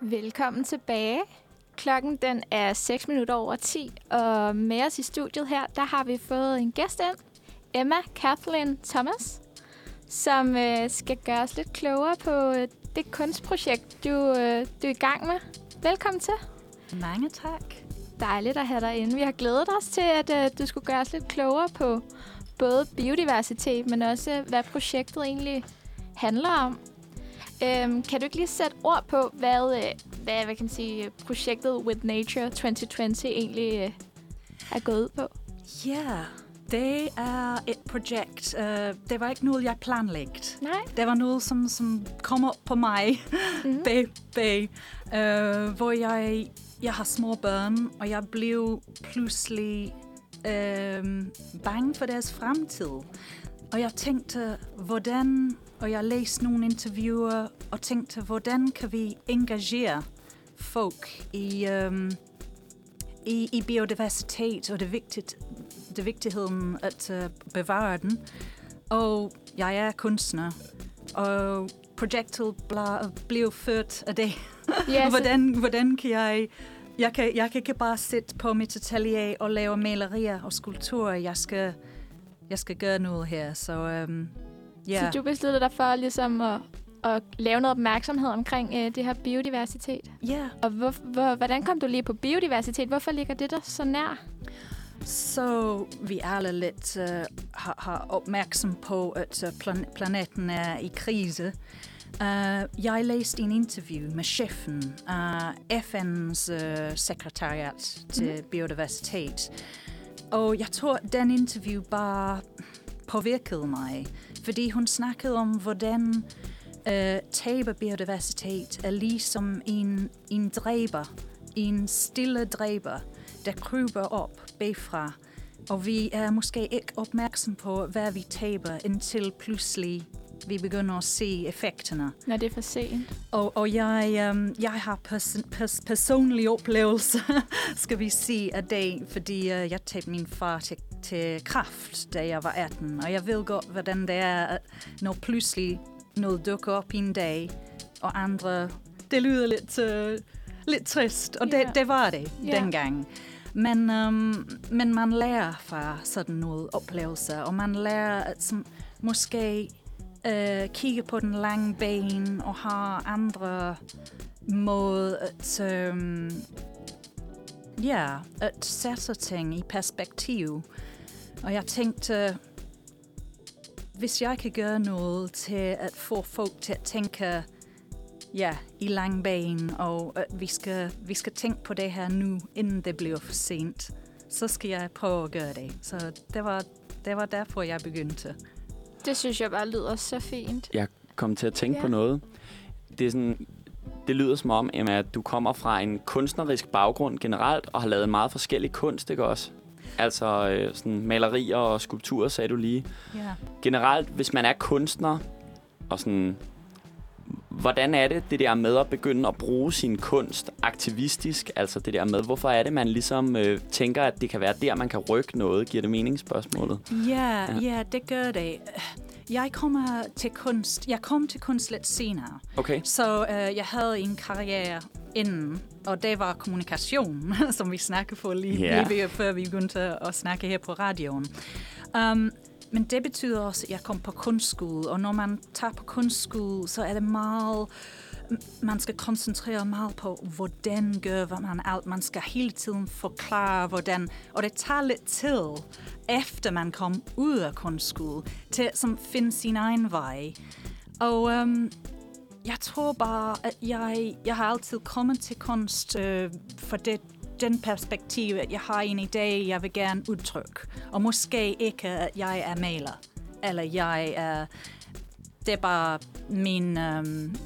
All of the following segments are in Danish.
Velkommen tilbage. Klokken den er 6 minutter over 10, og med os i studiet her, der har vi fået en gæst ind, Emma Kathleen Thomas, som øh, skal gøre os lidt klogere på øh, det kunstprojekt, du, øh, du er i gang med. Velkommen til. Mange tak. Dejligt at have dig inde. Vi har glædet os til, at øh, du skulle gøre os lidt klogere på både biodiversitet, men også hvad projektet egentlig handler om. Øhm, kan du ikke lige sætte ord på, hvad, øh, hvad, hvad kan man sige, projektet With Nature 2020 egentlig øh, er gået ud på? Ja, yeah, det er et projekt. Uh, det var ikke noget, jeg planlagt. Nej. Det var noget, som, som kommer på mig mm-hmm. bag uh, hvor jeg, jeg har små børn, og jeg blev pludselig uh, bange for deres fremtid. Og jeg tænkte, hvordan, og jeg læste nogle interviewer, og tænkte, hvordan kan vi engagere folk i, um, i, i biodiversitet, og det, vigtigt, det vigtigheden at uh, bevare den. Og jeg er kunstner, og projektet blev ført af det. Yes. hvordan, hvordan kan jeg... Jeg kan, jeg kan ikke bare sidde på mit atelier og lave malerier og skulpturer. Jeg skal, jeg skal gøre noget her. Så, um, yeah. så du besluttede dig for ligesom at, at lave noget opmærksomhed omkring øh, det her biodiversitet? Ja. Yeah. Og hvor, hvor, hvordan kom du lige på biodiversitet? Hvorfor ligger det der så nær? Så vi alle lidt uh, har, har opmærksom på, at uh, plan- planeten er i krise. Uh, jeg læste en interview med chefen af uh, FN's uh, sekretariat til mm-hmm. biodiversitet. Og jeg tror, den interview bare påvirkede mig, fordi hun snakkede om, hvordan øh, tab af biodiversitet er ligesom en, en dræber, en stille dræber, der kryber op bagfra. Og vi er måske ikke opmærksom på, hvad vi taber, indtil pludselig vi begynder at se effekterne. Når det er for sent. Og, og jeg, um, jeg har pers- pers- personlige oplevelser, skal vi sige, af det, fordi uh, jeg tabte min far til, til kraft, da jeg var 18. Og jeg ved godt, hvordan det er, når pludselig noget dukker op en dag, og andre... Det lyder lidt, uh, lidt trist, og yeah. det, det var det yeah. dengang. Men, um, men man lærer fra sådan noget oplevelse, og man lærer at som, måske øh, kigge på den lange bane og har andre måder at, um, ja, at sætte ting i perspektiv. Og jeg tænkte, hvis jeg kan gøre noget til at få folk til at tænke ja, i lang bane, og at vi skal, vi skal tænke på det her nu, inden det bliver for sent, så skal jeg prøve at gøre det. Så det var, det var derfor, jeg begyndte. Det synes jeg bare lyder så fint. Jeg kom til at tænke ja. på noget. Det er sådan, det lyder som om, Emma, at du kommer fra en kunstnerisk baggrund generelt, og har lavet meget forskellig kunst, ikke også? Altså øh, sådan malerier og skulpturer, sagde du lige. Ja. Generelt, hvis man er kunstner, og sådan Hvordan er det, det der med at begynde at bruge sin kunst aktivistisk? Altså det der med, hvorfor er det, man ligesom øh, tænker, at det kan være der, man kan rykke noget? Giver det mening, spørgsmålet? Ja, ja, ja det gør det. Jeg kommer til kunst. Jeg kom til kunst lidt senere. Okay. Så øh, jeg havde en karriere inden, og det var kommunikation, som vi snakkede for lige, yeah. lige før vi begyndte at snakke her på radioen. Um, men det betyder også, at jeg kom på kunstskole, og når man tager på kunstskole, så er det meget man skal koncentrere meget på, hvordan gør man alt. Man skal hele tiden forklare, hvordan. Og det tager lidt tid, efter man kom ud af kunstskole, til at finde sin egen vej. Og øhm, jeg tror bare, at jeg, jeg har altid kommet til kunst øh, for det den perspektiv, at jeg har en idé, jeg vil gerne udtrykke. Og måske ikke, at jeg er maler. Eller jeg er... Det er bare min... Um,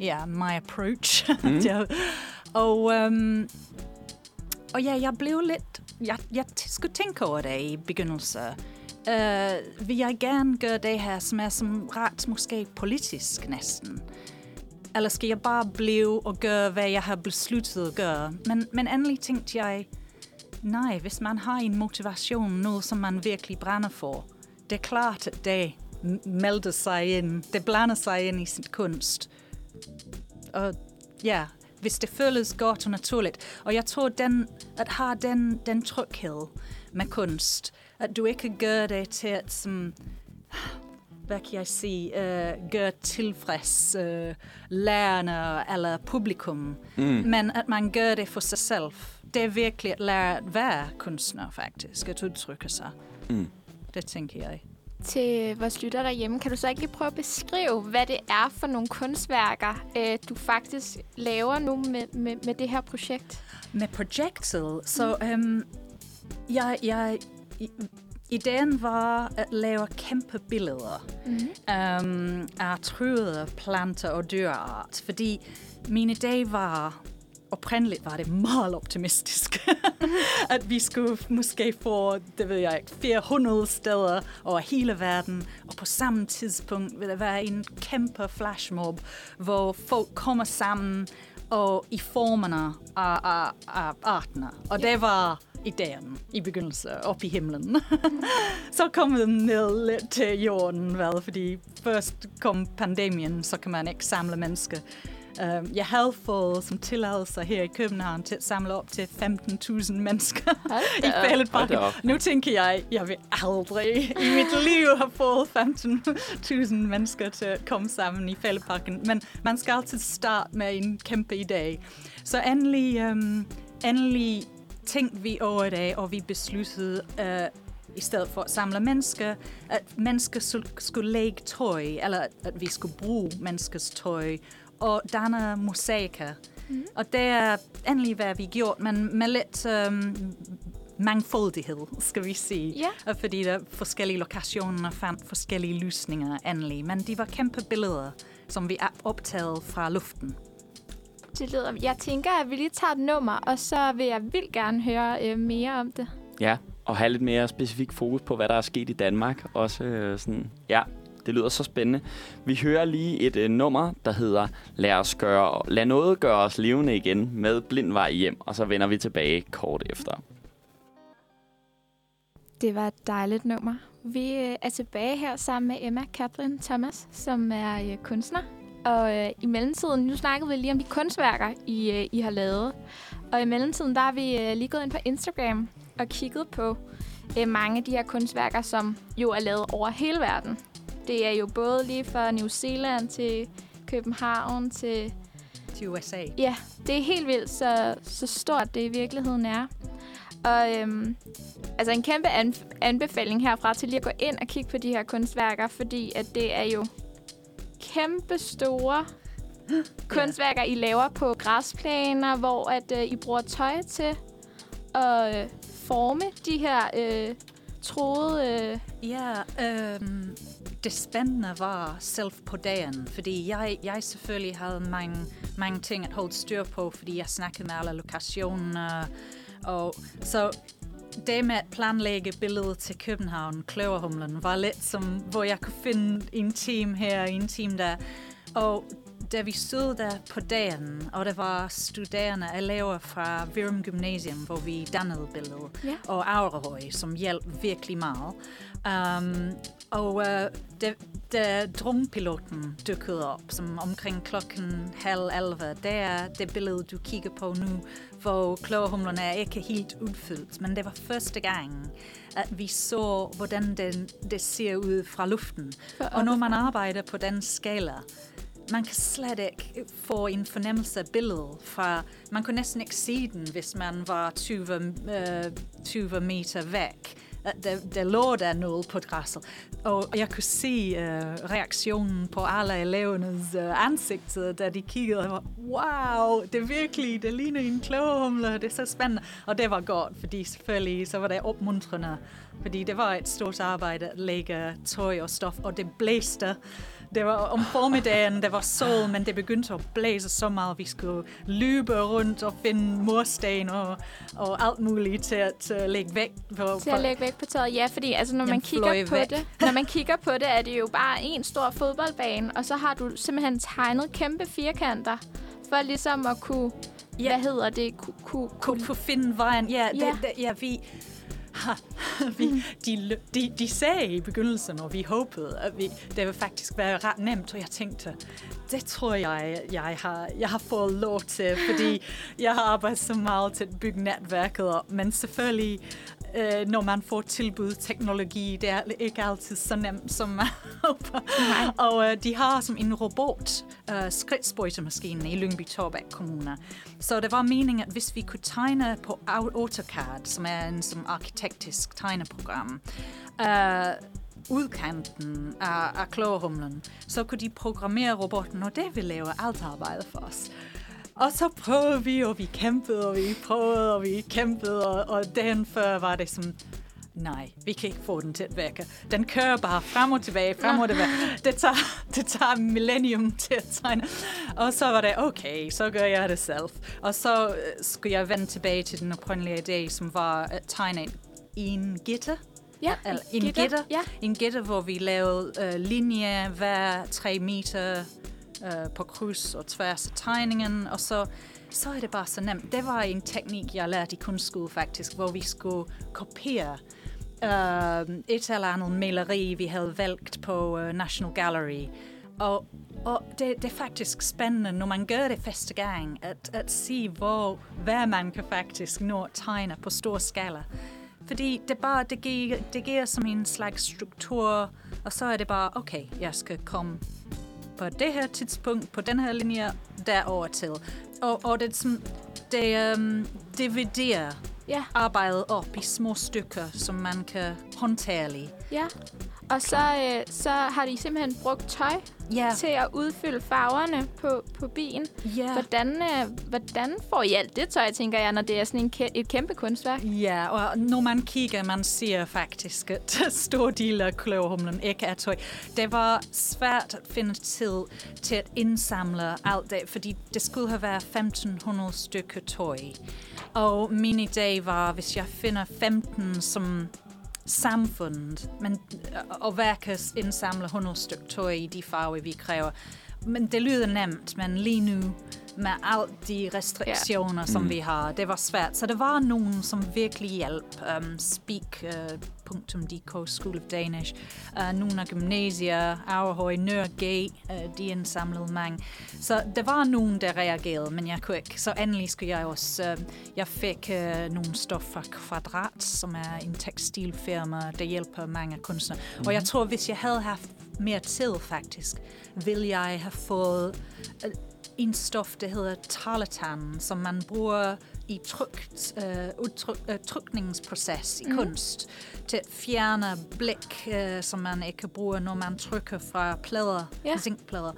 ja, yeah, my approach. Mm. og, um, og ja, jeg blev lidt... Jeg, jeg skulle tænke over det i begyndelsen. Uh, vil jeg gerne gøre det her, som er som ret måske politisk næsten. Eller skal jeg bare blive og gøre, hvad jeg har besluttet at gøre? Men, men endelig tænkte jeg, nej, hvis man har en motivation, noget som man virkelig brænder for, det er klart, at det melder sig ind, det blander sig ind i sin kunst. Og ja, hvis det føles godt og naturligt. Og jeg tror, den, at have den, den tryghed med kunst, at du ikke gør det til at som, hvad kan jeg sige, uh, gør tilfreds uh, lærerne eller publikum, mm. men at man gør det for sig selv. Det er virkelig at lære at være kunstner, faktisk, at udtrykke sig. Mm. Det tænker jeg til vores lytter derhjemme, kan du så ikke lige prøve at beskrive, hvad det er for nogle kunstværker, øh, du faktisk laver nu med, med, med det her projekt? Med projektet? Så øhm, jeg, jeg, ideen var at lave kæmpe billeder mm-hmm. øhm, af truede planter og dyreart, fordi min idé var oprindeligt var det meget optimistisk, at vi skulle måske få, det ved jeg ikke, 400 steder over hele verden, og på samme tidspunkt vil der være en kæmpe flashmob, hvor folk kommer sammen og i formerne af, af, af artene. Og ja. det var ideen i begyndelsen op i himlen. så kom den ned lidt til jorden, vel, fordi først kom pandemien, så kan man ikke samle mennesker Uh, jeg havde fået som tilladelse her i København til at samle op til 15.000 mennesker i Fælledparken. Nu tænker jeg, jeg vil aldrig i mit liv have fået 15.000 mennesker til at komme sammen i Fælledparken. Men man skal altid starte med en kæmpe idé. Så endelig, um, endelig tænkte vi over det, og vi besluttede uh, i stedet for at samle mennesker, at mennesker skulle lægge tøj, eller at vi skulle bruge menneskers tøj og danne mosaikker. Mm. Og det er endelig, hvad vi gjort, men med lidt um, mangfoldighed, skal vi sige. Yeah. Fordi der forskellige lokationer fandt forskellige løsninger endelig. Men de var kæmpe billeder, som vi optaget fra luften. Det lyder, jeg tænker, at vi lige tager et nummer, og så vil jeg vildt gerne høre øh, mere om det. Ja, og have lidt mere specifik fokus på, hvad der er sket i Danmark. Også øh, sådan, ja, det lyder så spændende. Vi hører lige et uh, nummer, der hedder Lad, os gøre, lad noget gøre os levende igen med Blindvej hjem, og så vender vi tilbage kort efter. Det var et dejligt nummer. Vi uh, er tilbage her sammen med Emma Catherine Thomas, som er uh, kunstner. Og uh, i mellemtiden, nu snakkede vi lige om de kunstværker, I, uh, I har lavet. Og i mellemtiden, der har vi uh, lige gået ind på Instagram og kigget på uh, mange af de her kunstværker, som jo er lavet over hele verden. Det er jo både lige fra New Zealand til København til... Til USA. Ja, det er helt vildt, så, så stort det i virkeligheden er. Og øhm, altså en kæmpe anf- anbefaling herfra til lige at gå ind og kigge på de her kunstværker, fordi at det er jo kæmpe store kunstværker, I laver på græsplaner, hvor at øh, I bruger tøj til at øh, forme de her øh, troede... Øh... Ja, øh, det spændende var selv på dagen, fordi jeg, jeg selvfølgelig havde mange, mange ting at holde styr på, fordi jeg snakkede med alle lokationer. Og så det med at planlægge billedet til København, Kløverhumlen, var lidt som, hvor jeg kunne finde en team her og en team der. Og da vi stod der på dagen, og der var studerende, elever fra Virum Gymnasium, hvor vi dannede billedet, ja. og Aurehøj, som hjalp virkelig meget. Um, og uh, da, da dronepiloten dukkede op, som omkring klokken halv 11, det er det billede, du kigger på nu, hvor kløverhumlerne er ikke helt udfyldt, men det var første gang, at vi så, hvordan den, det ser ud fra luften. Og når man arbejder på den skala, man kan slet ikke få en fornemmelse af billedet fra... Man kunne næsten ikke se den, hvis man var 20, øh, 20 meter væk. Øh, der, der lå der noget på græsset. Og jeg kunne se uh, reaktionen på alle elevernes uh, ansigter, da de kiggede og var, wow, det er virkelig, det ligner en klovhumle, det er så spændende. Og det var godt, fordi selvfølgelig så var det opmuntrende, fordi det var et stort arbejde at lægge tøj og stof, og det blæste. Det var om formiddagen, der var sol, men det begyndte at blæse så meget, vi skulle løbe rundt og finde mursten og, og alt muligt til at uh, lægge væk på. Til at lægge væk på tøjet, ja, fordi altså, når, man kigger på det, når man kigger på det, er det jo bare en stor fodboldbane, og så har du simpelthen tegnet kæmpe firkanter, for ligesom at kunne, ja. hvad hedder det, kunne, kunne, kunne, kunne finde vejen. Ja, ja. Det, det, ja vi vi, de, de, de sagde i begyndelsen, og vi håbede, at vi, det ville faktisk være ret nemt, og jeg tænkte, det tror jeg, jeg har, jeg har fået lov til, fordi jeg har arbejdet så meget til at bygge netværket, men selvfølgelig øh, når man får tilbud teknologi. Det er ikke altid så nemt, som man håber. Og øh, de har som en robot øh, skridtsprøjtemaskine i Lyngby Torbæk Kommune. Så det var meningen, at hvis vi kunne tegne på AutoCAD, som er en som arkitektisk tegneprogram, øh, udkanten af, af klorhumlen, så kunne de programmere robotten, og det vil lave alt arbejdet for os. Og så prøvede vi, og vi kæmpede, og vi prøvede, og vi kæmpede, og, og den før var det som, nej, vi kan ikke få den til at virke. Den kører bare frem og tilbage, frem og tilbage. Det tager, det tager millennium til at tegne. Og så var det, okay, så gør jeg det selv. Og så øh, skulle jeg vende tilbage til den oprindelige idé, som var at tegne en gitter. Ja, en gitter, gitter, ja. en gitter, hvor vi lavede øh, linjer hver tre meter øh, på kryds og tværs af tegningen, og så, så er det bare så nemt. Det var en teknik, jeg lærte i kunstskole faktisk, hvor vi skulle kopiere øh, et eller andet maleri, vi havde valgt på øh, National Gallery. Og, og det, det er faktisk spændende, når man gør det første gang, at, at se, hvor, hvad man kan faktisk nå at tegne på stor skala. Fordi det bare, det giver, det giver som en slags struktur, og så er det bare, okay, jeg skal komme på det her tidspunkt, på den her linje, derover til. Og, og det, som, det um, dividerer Ja, arbejdet op i små stykker, som man kan håndtere i. ja. Og så, øh, så har de simpelthen brugt tøj Ja, til at udfylde farverne på, på bilen. ja. Hvordan, øh, hvordan får I alt det tøj, tænker jeg, når det er sådan en kæ- et kæmpe kunstværk? Ja, og når man kigger, man ser faktisk, at stor del af kløverhumlen ikke er tøj. Det var svært at finde tid til at indsamle alt det, fordi det skulle have været 1500 stykker tøj. Og min idé var, hvis jeg finder 15 som samfundet, men, og hver kan indsamle 100 stykker tøj i de farver, vi kræver. Men det lyder nemt, men lige nu med alt de restriktioner, som Mm. vi har, det var svært. Så der var nogen, som virkelig hjalp. Um, Speak.dk, School of Danish. Uh, nogle af gymnasier, Aarhus, Nør G, uh, de indsamlede mange. Så der var nogen, der reagerede, men jeg kunne ikke. Så endelig skulle jeg også... Uh, jeg fik uh, nogle stof fra Kvadrat, som er en tekstilfirma, der hjælper mange kunstnere. Mm. Og jeg tror, hvis jeg havde haft mere tid faktisk, ville jeg have fået uh, en stof, der hedder tarlatan, som man bruger i trykt, øh, udtryk, øh, trykningsproces i mm. kunst, til at fjerne blæk, øh, som man ikke bruger, når man trykker fra plader, ja. zinkplader.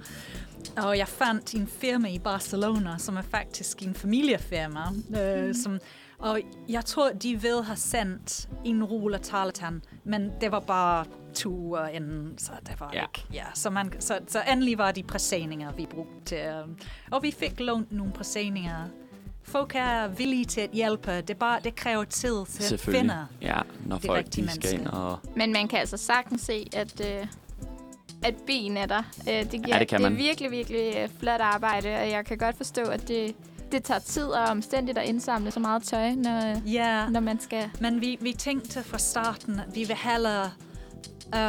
Og jeg fandt en firma i Barcelona, som er faktisk en familiefirma, øh, mm. som, og jeg tror, de ville have sendt en rulle tarlatan, men det var bare to uger inden, så det var Ja. ikke. Ja, så, man, så, så endelig var de præsninger, vi brugte øh, og vi fik lånt nogle præsninger. Folk er villige til at hjælpe, det, bare, det kræver tid til at finde. Ja, når de folk rigtige de skal ind mennesker. og... Men man kan altså sagtens se, at, øh, at ben er der. Øh, det, giver, Ja, det kan det er virkelig, virkelig øh, flot arbejde, og jeg kan godt forstå, at det, det tager tid og omstændigt at indsamle så meget tøj, når, Ja, når man skal... men vi, vi tænkte fra starten, at vi vil hellere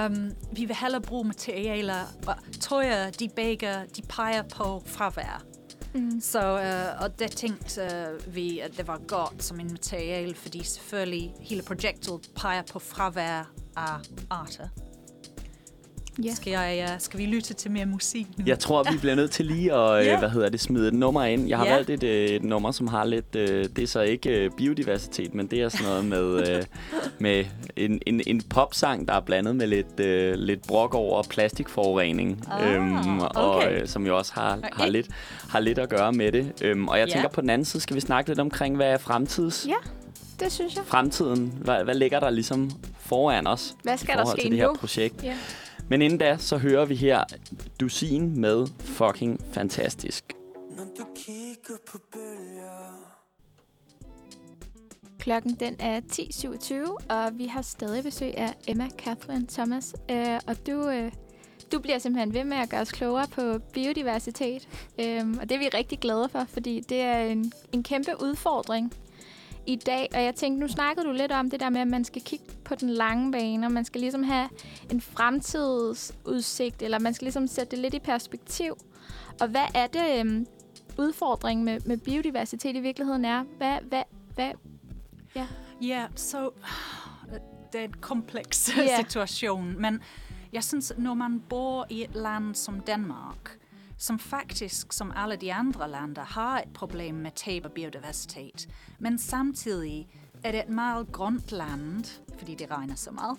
Um, vi vil hellere bruge materialer, og jeg, de begge, de peger på fravær. Mm. Så, øh, og der tænkte øh, vi, at det var godt som en materiale, fordi selvfølgelig hele projektet peger på fravær af arter. Ja. Skal, jeg, uh, skal vi lytte til mere musik nu? Jeg tror, vi bliver nødt til lige at Ja. yeah. hvad hedder det, smide et nummer ind. Jeg har Ja. valgt et, øh, et nummer, som har lidt... Øh, det er så ikke øh, biodiversitet, men det er sådan noget med, øh, med en, en, en popsang, der er blandet med lidt, øh, lidt brok over plastikforurening. Ah, og okay. øh, som jo også har, har, Okay. lidt, har lidt at gøre med det. Øhm, og jeg Ja. tænker på den anden side, skal vi snakke lidt omkring, hvad er fremtids... Ja. Det synes jeg. Fremtiden, hvad, hvad ligger der ligesom foran os Hvad i skal der forhold ske til det her nu? projekt? Ja. Men inden da, så hører vi her Dusin med Fucking Fantastisk. Når du kigger på bølger Klokken den er 10.27, og vi har stadig besøg af Emma Catherine Thomas. Øh, og du, øh, du bliver simpelthen ved med at gøre os klogere på biodiversitet. Øhm, og det er vi rigtig glade for, fordi det er en, en kæmpe udfordring i dag, og jeg tænkte, nu snakkede du lidt om det der med, at man skal kigge på den lange bane, og man skal ligesom have en fremtidsudsigt, eller man skal ligesom sætte det lidt i perspektiv. Og hvad er det, øhm, udfordringen med, med biodiversitet i virkeligheden er? Hvad, hvad, hvad, Ja, yeah, så det er en kompleks yeah. situation, men jeg synes, når man bor i et land som Danmark, som faktisk, som alle de andre lande, har et problem med tab af biodiversitet, men samtidig er det et meget grønt land, fordi det regner så meget.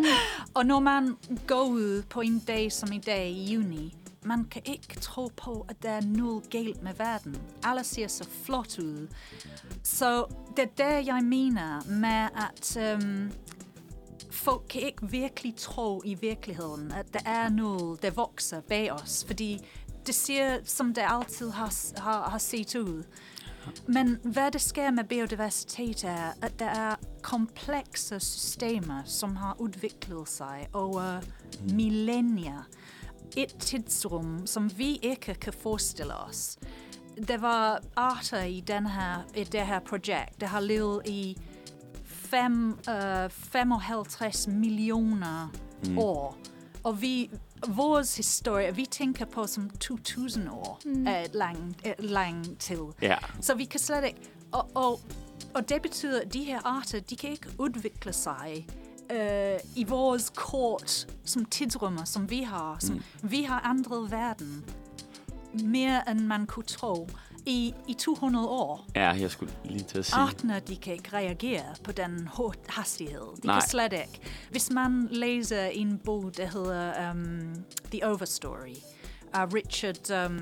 og når man går ud på en dag som i dag i juni, man kan ikke tro på, at der er noget galt med verden. Alle ser så flot ud. Så det er der, jeg mener med, at øhm, folk kan ikke virkelig tro i virkeligheden, at der er noget, der vokser bag os, fordi det ser, som det altid har, har, har set ud. Men hvad det sker med biodiversitet er, at der er komplekse systemer, som har udviklet sig over millennier. Et tidsrum, som vi ikke kan forestille os. Der var arter i, den her, i det her projekt, der har levet i fem, øh, 55 millioner mm. år. Og vi, vores historie, vi tænker på som 2000 år mm. et lang, et lang tid. Ja. Så vi kan slet ikke... Og, og, og det betyder, at de her arter, de kan ikke udvikle sig øh, i vores kort som tidsrummer, som vi har. Som, mm. Vi har ændret verden mere, end man kunne tro i, i 200 år. Ja, jeg skulle lige til at sige. Artene, de kan ikke reagere på den hastighed. De Nej. kan slet ikke. Hvis man læser en bog, der hedder um, The Overstory, af Richard, um,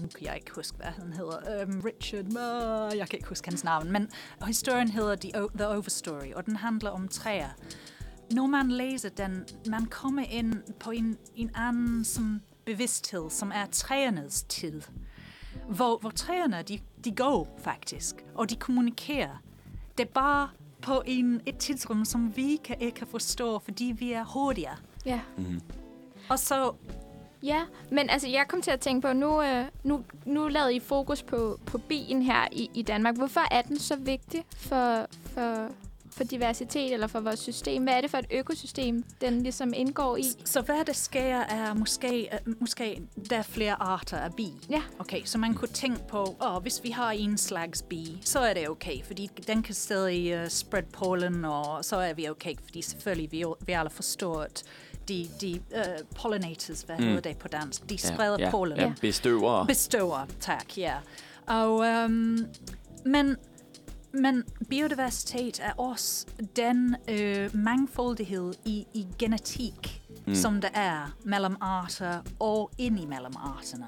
nu kan jeg ikke huske, hvad han hedder, um, Richard, uh, jeg kan ikke huske hans navn, men historien hedder The, o- The Overstory, og den handler om træer. Når man læser den, man kommer ind på en, en anden som bevidsthed, som er træernes tid hvor, hvor træerne, de, de går faktisk, og de kommunikerer. Det er bare på en, et tidsrum, som vi kan ikke forstå, fordi vi er hurtigere. ja. Og så, Ja, men altså, jeg kom til at tænke på, nu, øh, nu, nu lavede I fokus på, på bien her i, i Danmark. Hvorfor er den så vigtig for, for, for diversitet eller for vores system? Hvad er det for et økosystem, den ligesom indgår i? så hvad der sker er måske, øh, måske der er flere arter af bi. Ja. Okay, så man kunne tænke på, åh, hvis vi har en slags bi, så er det okay, fordi den kan stadig uh, spread pollen, og så er vi okay, fordi selvfølgelig vi, vi alle forstår, at de, de uh, pollinators, hvad mm. hedder det på dansk, de spreder ja, pollen. Ja, bestøver. Bestøver, tak, ja. Og, um, men, men biodiversitet er også den øh, mangfoldighed i, i genetik, mm. som der er mellem arter og indimellem arterne.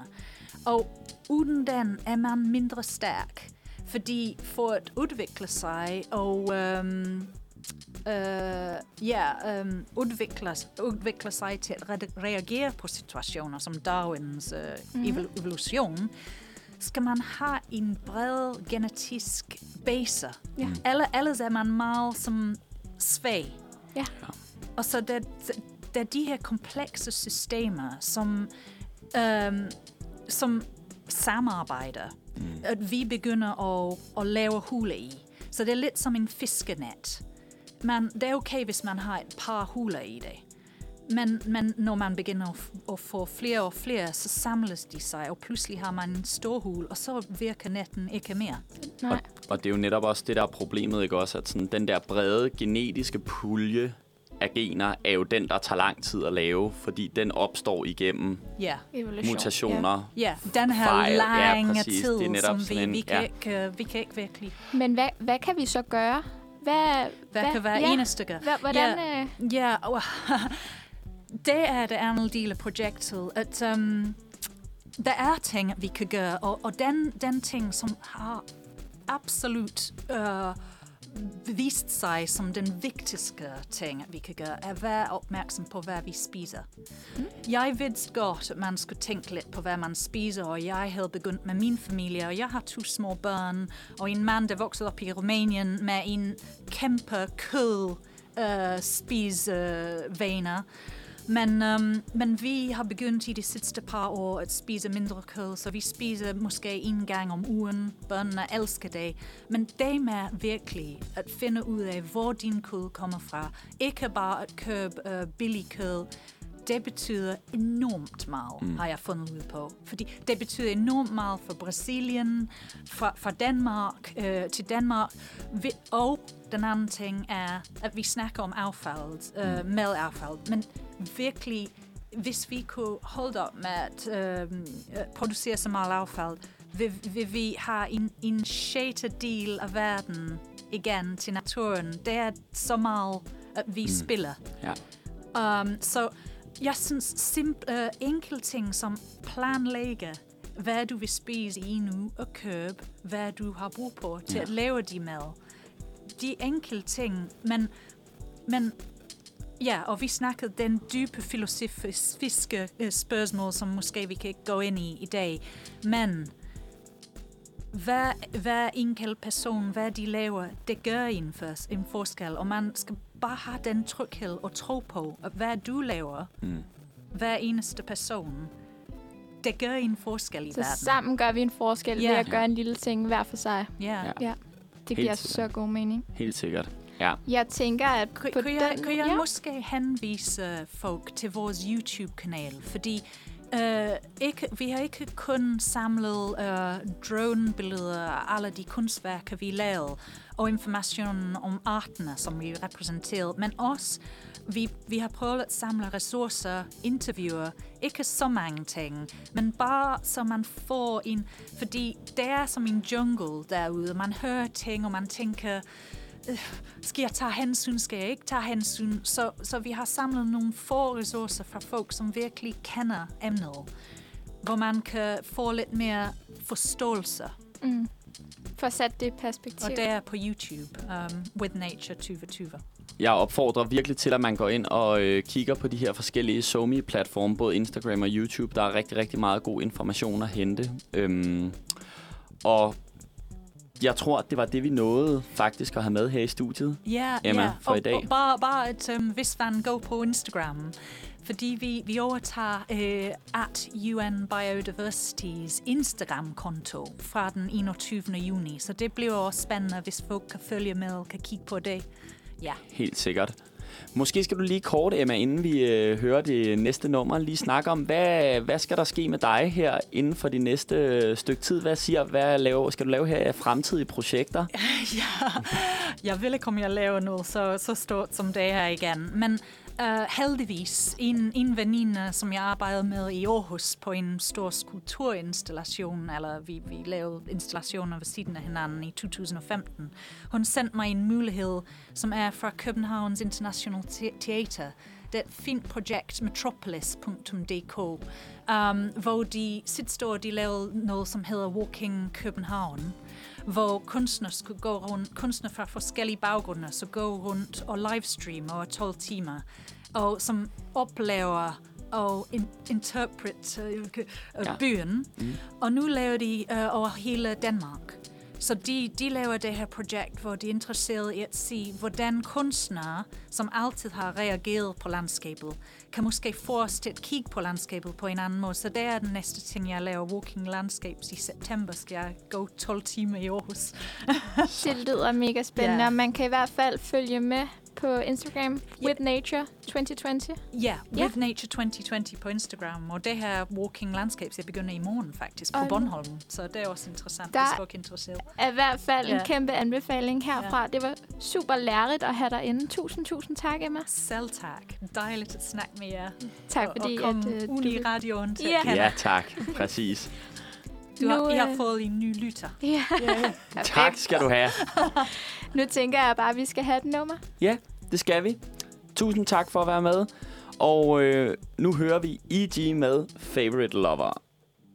Og uden den er man mindre stærk, fordi for at udvikle sig og øhm, øh, ja, øhm, udvikle, udvikle sig til at re- reagere på situationer som Darwins øh, mm-hmm. evolution, skal man have en bred genetisk base. Ja. Alle, ellers er man meget som svag. Ja. Og så det, det er de her komplekse systemer, som, øhm, som samarbejder, mm. at vi begynder at, at lave huler i. Så det er lidt som en fiskenet. Men det er okay, hvis man har et par huler i det. Men, men når man begynder at, at få flere og flere, så samles de sig, og pludselig har man en stor hul, og så virker netten ikke mere. Nej. Og, og det er jo netop også det, der er problemet, ikke også? At sådan, den der brede genetiske pulje af gener er jo den, der tager lang tid at lave, fordi den opstår igennem Ja. Evolution. mutationer. Ja, den her Fejl. Ja, lange præcis. tid, Det er netop som vi, sådan en- vi, kan ja. ikke, øh, vi kan ikke virkelig... Ja. Men hvad, hvad kan vi så gøre? Hvad, Hvad kan være ja, eneste gør? Hvad, hvordan, Ja. øh, Ja, og det er det andet del af projektet, at um, der er ting, vi kan gøre, og, og den, den ting, som har absolut uh, vist sig som den vigtigste ting, vi kan gøre, er at være opmærksom på, hvad vi spiser. Mm. Jeg vidste godt, at man skulle tænke lidt på, hvad man spiser, og jeg havde begyndt med min familie, og jeg har to små børn, og en mand, der voksede op i Rumænien med en kæmpe kød uh, spisevaner. Men, um, men vi har begyndt i de sidste par år at spise mindre kød, så vi spiser måske en gang om ugen. Børnene elsker det. Men det med virkelig at finde ud af, hvor din kød kommer fra. Ikke bare at købe uh, billig kød. Det betyder enormt meget, mm. har jeg fundet ud på. Fordi det betyder enormt meget for Brasilien, fra, fra Danmark øh, til Danmark. Vi, og den anden ting er, at vi snakker om affald, øh, madaffald. Men virkelig, hvis vi kunne holde op med at øh, producere så meget affald, vil, vil vi have en, en sjette del af verden igen til naturen. Det er så meget, at vi mm. spiller. Ja. Um, så jeg synes simp- uh, enkelte ting som planlægge, hvad du vil spise i uge, og købe, hvad du har brug på til Ja. at lave de mad. De enkelte ting, men, men ja, og vi snakkede den dybe filosofiske øh, spørgsmål, som måske vi kan gå ind i i dag, men hver, hver enkelt person, hvad de laver, det gør en, for, en forskel, og man skal bare have den tryghed og tro på, at hvad du laver, Mm. hver eneste person, det gør en forskel i Så verden. sammen gør vi en forskel Ja. ved at gøre en lille ting hver for sig. Ja. Ja. Ja, det Helt giver sikkert. så god mening. Helt sikkert. Ja. Jeg tænker, at Kan, på kan, jeg, den... kan jeg ja. måske henvise folk til vores YouTube-kanal? Fordi øh, ikke, vi har ikke kun samlet øh, drone-billeder af alle de kunstværker, vi lavede, og information om artene, som vi repræsenterede, men også vi, vi har prøvet at samle ressourcer, interviewer, ikke så mange ting, men bare så man får en, fordi det er som en jungle derude, man hører ting, og man tænker, øh, skal jeg tage hensyn, skal jeg ikke tage hensyn? Så, så vi har samlet nogle få ressourcer fra folk, som virkelig kender emnet, hvor man kan få lidt mere forståelse. Mm. For at sætte det i perspektiv. Og det er på YouTube, um, With Nature 2020. Jeg opfordrer virkelig til, at man går ind og øh, kigger på de her forskellige SoMe-platforme, både Instagram og YouTube. Der er rigtig, rigtig meget god information at hente. Øhm, og jeg tror, det var det, vi nåede faktisk at have med her i studiet. Ja, Emma, ja. for og, i dag. Og bare, bare at um, hvis man går på Instagram, fordi vi, vi overtager uh, at UN Biodiversities Instagram-konto fra den 21. juni, så det bliver også spændende, hvis folk kan følge med og kan kigge på det. Ja. Helt sikkert. Måske skal du lige kort, Emma, inden vi øh, hører det næste nummer, lige snakke om, hvad, hvad skal der ske med dig her inden for det næste øh, stykke tid? Hvad siger, hvad laver, skal du lave her af fremtidige projekter? ja, jeg ville komme og jeg noget så, så stort som det her igen. Men uh, heldigvis, en, en veninde, som jeg arbejdede med i Aarhus på en stor skulpturinstallation, eller vi, vi lavede installationer ved siden af hinanden i 2015, hun sendte mig en mulighed, som er fra Københavns International Theater. Det er et fint projekt, metropolis.dk, um, hvor de sidste år de lavede noget, som hedder Walking København hvor kunstnere skulle gå rundt, kunstnere fra forskellige baggrunde, så gå rundt og livestream over 12 timer, og som oplever og in, interpret uh, Ja. ja. byen. Mm. Og nu laver de uh, over hele Danmark. Så de, de laver det her projekt, hvor de er interesseret i at se, hvordan kunstnere, som altid har reageret på landskabet, kan måske få os til at kigge på landskabet på en anden måde. Så det er den næste ting, jeg laver. Walking Landscapes i september skal jeg gå 12 timer i Aarhus. Det lyder mega spændende, Ja. og man kan i hvert fald følge med på Instagram. With Nature 2020. Ja, Ja. With Nature 2020 på Instagram. Og det her Walking Landscapes, jeg begynder i morgen faktisk på Ej, Bornholm. Så det er også interessant, Der- hvis folk er interesseret. Er i hvert fald en Ja. kæmpe anbefaling herfra. Det var super lærerigt at have dig inde. Tusind, tusind tak, Emma. Selv tak. Dejligt at snakke med jer. Tak og, fordi, og komme at øh, ud du... i radioen til Ja. at kende. Ja, tak. Præcis. Du har, Nu, I har øh, fået en ny lytter. Ja, Tak perfekt. skal du have. Nu tænker jeg bare, at vi skal have et nummer. Ja, det skal vi. Tusind tak for at være med. Og øh, nu hører vi E.G. med Favorite Lover.